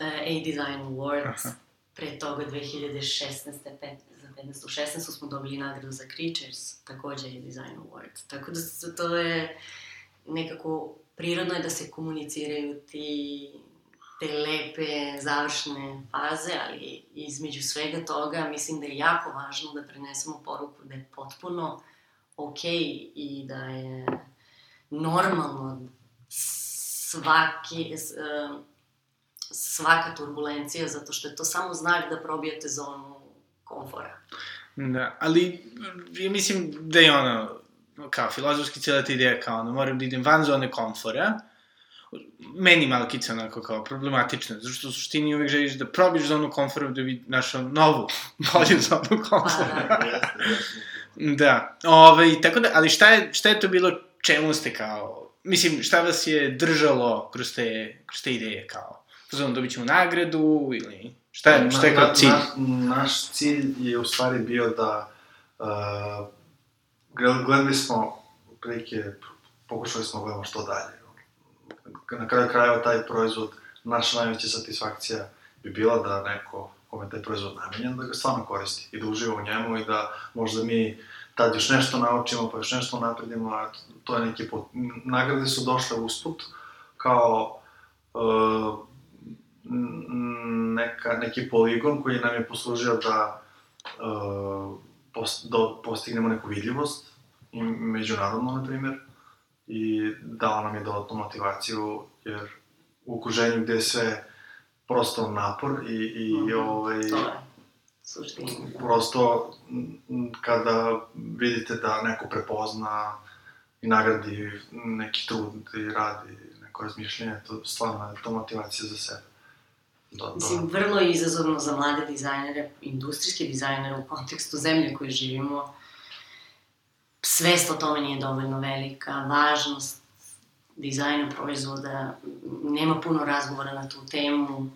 E, A-Design Awards. Aha. Pre toga 2016. Pet, za 15. 16. smo dobili nagradu za Creatures, takođe A-Design Awards. Tako da se- to je nekako prirodno je da se komuniciraju ti te lepe završne faze, ali između svega toga mislim da je jako važno da prenesemo poruku da je potpuno okej i da je normalno svaki, em, svaka turbulencija, zato što je to samo znak da probijete zonu komfora. Da, ali ja mislim da je ono, kao filozofski cijela ta ideja kao ono, moram da idem van zone komfora, meni malkice onako kao problematično, zato što u suštini uvek želiš da probiš zonu komfora da bi našao novu, bolju zonu komfora. Pa, da. Definitivno. Da, ovaj, tako da, ali šta je, šta je to bilo, čemu ste kao, mislim, šta vas je držalo kroz te, kroz te ideje kao? Pozvano, dobit ćemo nagradu ili šta je, šta je Na- kao na- cilj? Na, naš cilj je u stvari bio da uh, gled- gledali smo, prilike, pokušali smo da gledamo što dalje. Na kraju krajeva taj proizvod, naša najveća satisfakcija bi bila da neko kome taj proizvod namenjen, da ga stvarno koristi i da uživa u njemu i da možda mi tad još nešto naučimo, pa još nešto napredimo, a to je neki put. Nagrade su došle usput, kao uh, neka, neki poligon koji nam je poslužio da, uh, pos, da postignemo neku vidljivost, i međunarodno, na primjer, i dala nam je dodatnu motivaciju, jer u okruženju gde je sve prosto napor i, i Mhm, ovaj, To je suština. prosto kada vidite da neko prepozna i nagradi neki trud i radi neko razmišljanje, to stvarno je to motivacija za sebe. Da, Mislim, vrlo je izazovno za mlade dizajnere, industrijske dizajnere u kontekstu zemlje koje živimo. Svest o tome nije dovoljno velika, važnost dizajna proizvoda, nema puno razgovora na tu temu.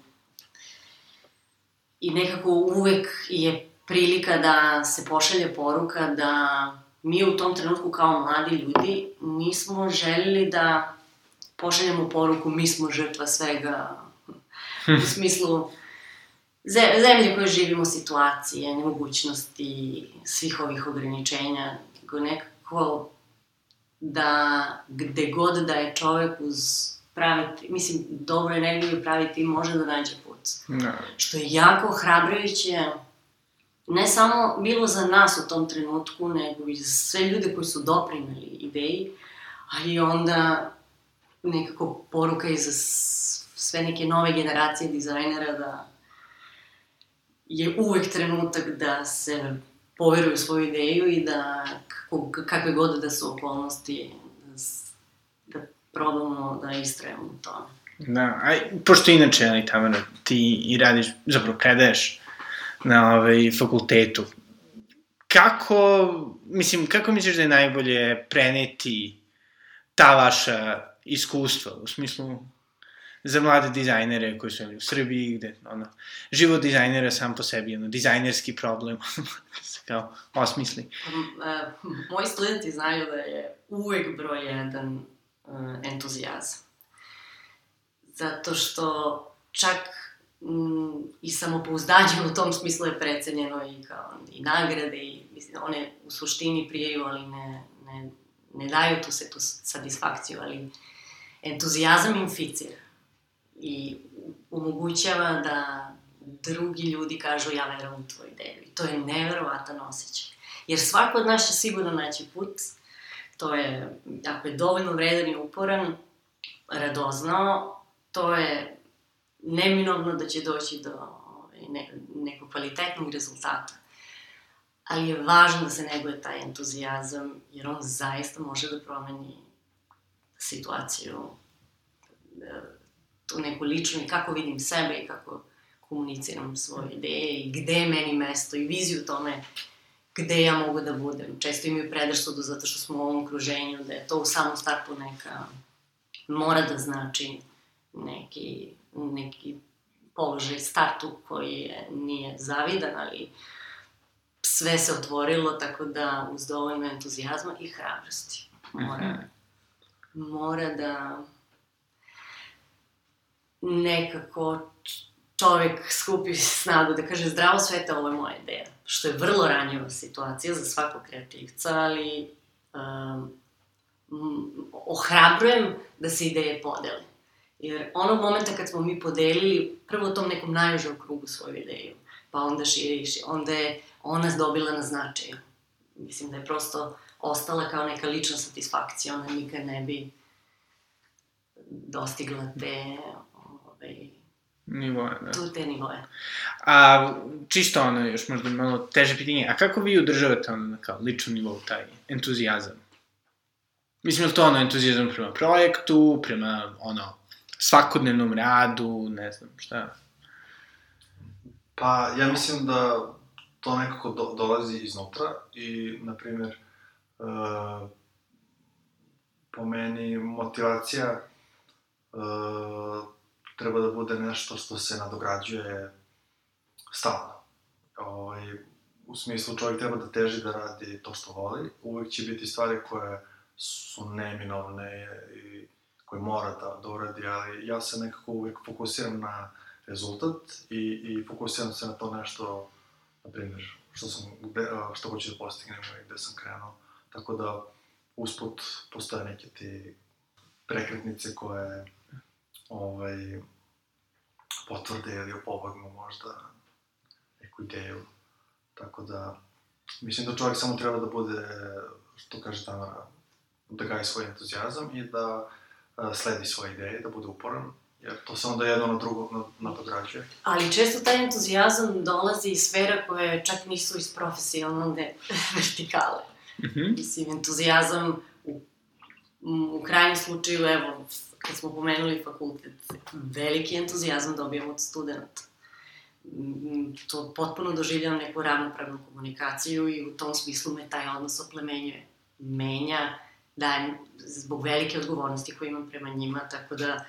I nekako uvek je prilika da se pošalje poruka da mi u tom trenutku kao mladi ljudi nismo želeli da pošaljemo poruku mi smo žrtva svega. U smislu ze- zemlje koje živimo, situacije, nemogućnosti, svih ovih ograničenja, nego nekako da gde god da je čovek uz pravi, mislim, dobro energiju pravi tim može da nađe put. Da. Što je jako hrabrujuće, ne samo bilo za nas u tom trenutku, nego i za sve ljude koji su doprinali ideji, a i onda nekako poruka i za sve neke nove generacije dizajnera da je uvek trenutak da se poveruju u svoju ideju i da kako, kakve god da su okolnosti, da, da probamo da istrajemo u tome. Da, a pošto inače, ali Tamara, ti i radiš, zapravo predaješ na ovaj, fakultetu, kako, mislim, kako misliš da je najbolje preneti ta vaša iskustva, u smislu za mlade dizajnere koji su u Srbiji, gde, ono, život dizajnera sam po sebi, ono, dizajnerski problem, se kao osmisli. Uh, moji studenti znaju da je uvek broj jedan uh, entuzijazam. Zato što čak mm, i samopouzdanje u tom smislu je precenjeno i kao i nagrade i mislim, one u suštini prijaju, ali ne, ne, ne daju tu se tu satisfakciju, ali entuzijazam inficira i omogućava da drugi ljudi kažu ja verujem u tvoju ideju. I to je neverovatan osjećaj. Jer svako od nas će sigurno naći put, to je, ako je dovoljno vredan i uporan, radoznao, to je neminovno da će doći do ovaj, ne, nekog kvalitetnog rezultata. Ali je važno da se neguje taj entuzijazam, jer on zaista može da promeni situaciju tu neku ličnu i kako vidim sebe i kako komuniciram svoje ideje i gde je meni mesto i viziju tome gde ja mogu da budem. Često imaju predrasudu zato što smo u ovom okruženju, da je to u samom startu neka, mora da znači neki, neki položaj startu koji je, nije zavidan, ali sve se otvorilo, tako da uz dovoljno entuzijazma i hrabrosti. Mora, mm -hmm. mora da nekako čovek skupi snagu da kaže zdravo svete, ovo je moja ideja. Što je vrlo ranjiva situacija za svakog kreativca, ali um, ohrabrujem da se ideje podele. Jer onog momenta kad smo mi podelili, prvo tom nekom najužem krugu svoju ideju, pa onda šire i šire, onda je ona dobila na značaju. Mislim da je prosto ostala kao neka lična satisfakcija, ona nikad ne bi dostigla te ovaj, nivoe, da. tu te nivoe. A čisto ono, još možda malo teže pitanje, a kako vi udržavate ono, kao ličnom nivou taj entuzijazam? Mislim, je to ono entuzijazam prema projektu, prema ono, svakodnevnom radu, ne znam, šta? Pa, ja mislim da to nekako do, dolazi iznutra i, na primjer, uh, po meni motivacija uh, treba da bude nešto što se nadograđuje stalno. Ovaj, u smislu čovjek treba da teži da radi to što voli, uvek će biti stvari koje su neminovne i koje mora da, da uradi, ali ja se nekako uvek fokusiram na rezultat i, i fokusiram se na to nešto, na primjer, što, sam, gde, što hoću da postignem i gde sam krenuo. Tako da, usput, postoje neke ti prekretnice koje ovaj, potvrde ili opomognu možda neku ideju. Tako da, mislim da čovjek samo treba da bude, što kaže Tamara, da gaje svoj entuzijazam i da sledi svoje ideje, da bude uporan, jer to se onda jedno na drugo nadograđuje. Ali često taj entuzijazam dolazi iz sfera koje čak nisu iz profesionalne vertikale. Mm -hmm. Mislim, entuzijazam u, u krajnjem slučaju, evo, kad smo pomenuli fakultet, veliki entuzijazam dobijamo od studenta. Mm, to potpuno doživljam neku ravnopravnu komunikaciju i u tom smislu me taj odnos oplemenjuje. Menja, dajem, zbog velike odgovornosti koje imam prema njima, tako da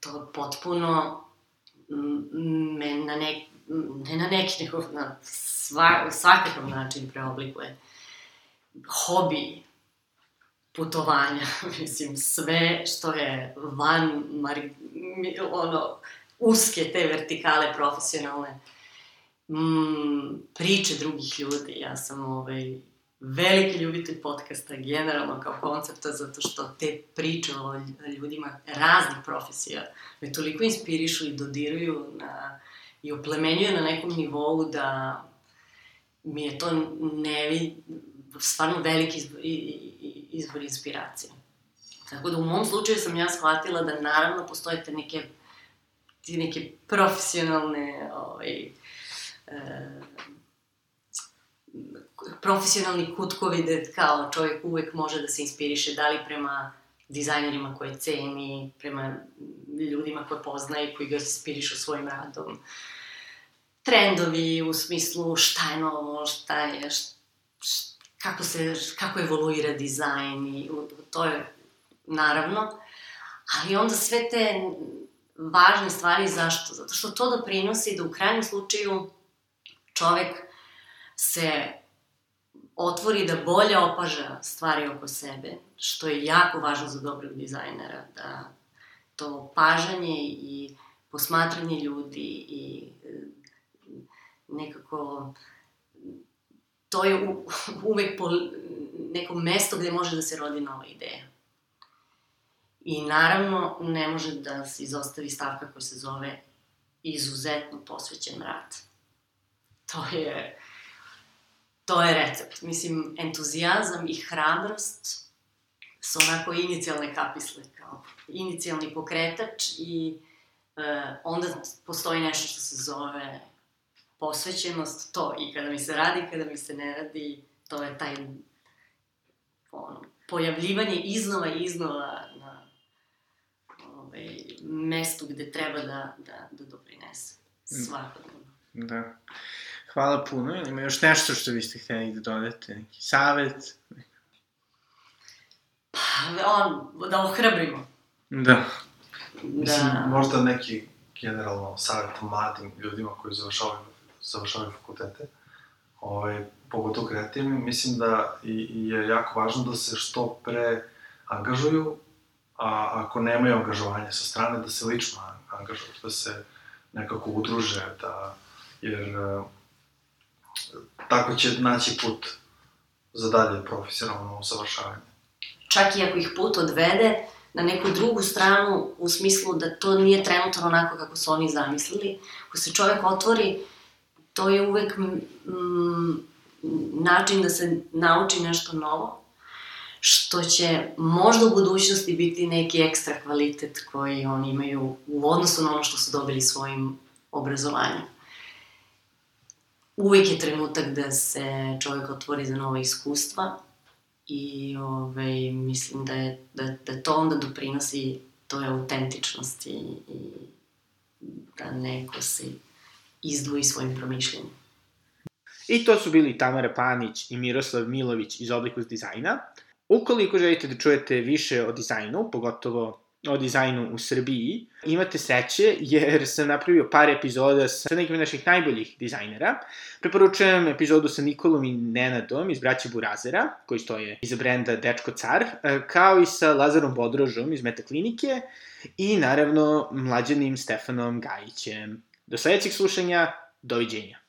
to potpuno mm, me na nek, ne na neki, nego na sva, svakakav način preoblikuje. Hobi, putovanja, mislim, sve što je van, mari, ono, uske te vertikale profesionalne, mm, priče drugih ljudi. Ja sam ovaj, veliki ljubitelj podcasta generalno kao koncepta, zato što te priče o ljudima raznih profesija me toliko inspirišu i dodiruju na i oplemenjuje na nekom nivou da mi je to nevi, stvarno veliki izvor, izvor inspiracije. Tako da u mom slučaju sam ja shvatila da naravno postoje te neke, ti neke profesionalne ovaj, e, profesionalni kutkovi da kao čovjek uvek može da se inspiriše da li prema dizajnerima koje ceni, prema ljudima koje poznaje, koji ga inspirišu svojim radom. Trendovi u smislu šta je novo, šta je, šta, kako se, kako evoluira dizajn i to je naravno, ali onda sve te važne stvari zašto? Zato što to doprinosi da u krajnjem slučaju čovek se otvori da bolje opaža stvari oko sebe, što je jako važno za dobrog dizajnera, da to pažanje i posmatranje ljudi i e, nekako to je u, uvek po neko mesto gde može da se rodi nova ideja. I naravno, ne može da se izostavi stavka koja se zove izuzetno posvećen rad. To je, to je recept. Mislim, entuzijazam i hrabrost su onako inicijalne kapisle, kao inicijalni pokretač i e, onda postoji nešto što se zove posvećenost, to i kada mi se radi, kada mi se ne radi, to je taj ono, pojavljivanje iznova i iznova na ovaj, mestu gde treba da, da, da doprinese. Svakodnevno. Da. Hvala puno. Ima još nešto što biste htjeli da dodate? Neki savet? Pa, on, da ohrabrimo. Da. da. Mislim, možda neki generalno savjet mladim ljudima koji završavaju, završavaju fakultete, ovaj, pogotovo kreativni, mislim da i, je jako važno da se što pre angažuju, a ako nemaju angažovanje sa strane, da se lično angažuju, da se nekako udruže, da, jer tako će naći put za dalje profesionalno usavršavanje. Čak i ako ih put odvede na neku drugu stranu, u smislu da to nije trenutno onako kako su oni zamislili, ako se čovek otvori, to je uvek mm, način da se nauči nešto novo, što će možda u budućnosti biti neki ekstra kvalitet koji oni imaju u odnosu na ono što su dobili svojim obrazovanjem uvek je trenutak da se čovjek otvori za nove iskustva i ovaj, mislim da, je, da, da to onda doprinosi toj autentičnosti i da neko se izdvoji svojim promišljanjem. I to su bili Tamara Panić i Miroslav Milović iz Oblikus dizajna. Ukoliko želite da čujete više o dizajnu, pogotovo o dizajnu u Srbiji. Imate sreće jer sam napravio par epizoda sa nekim naših najboljih dizajnera. Preporučujem epizodu sa Nikolom i Nenadom iz Braća Burazera, koji stoje iza brenda Dečko Car, kao i sa Lazarom Bodrožom iz Metaklinike i naravno mlađanim Stefanom Gajićem. Do sledećeg slušanja, doviđenja.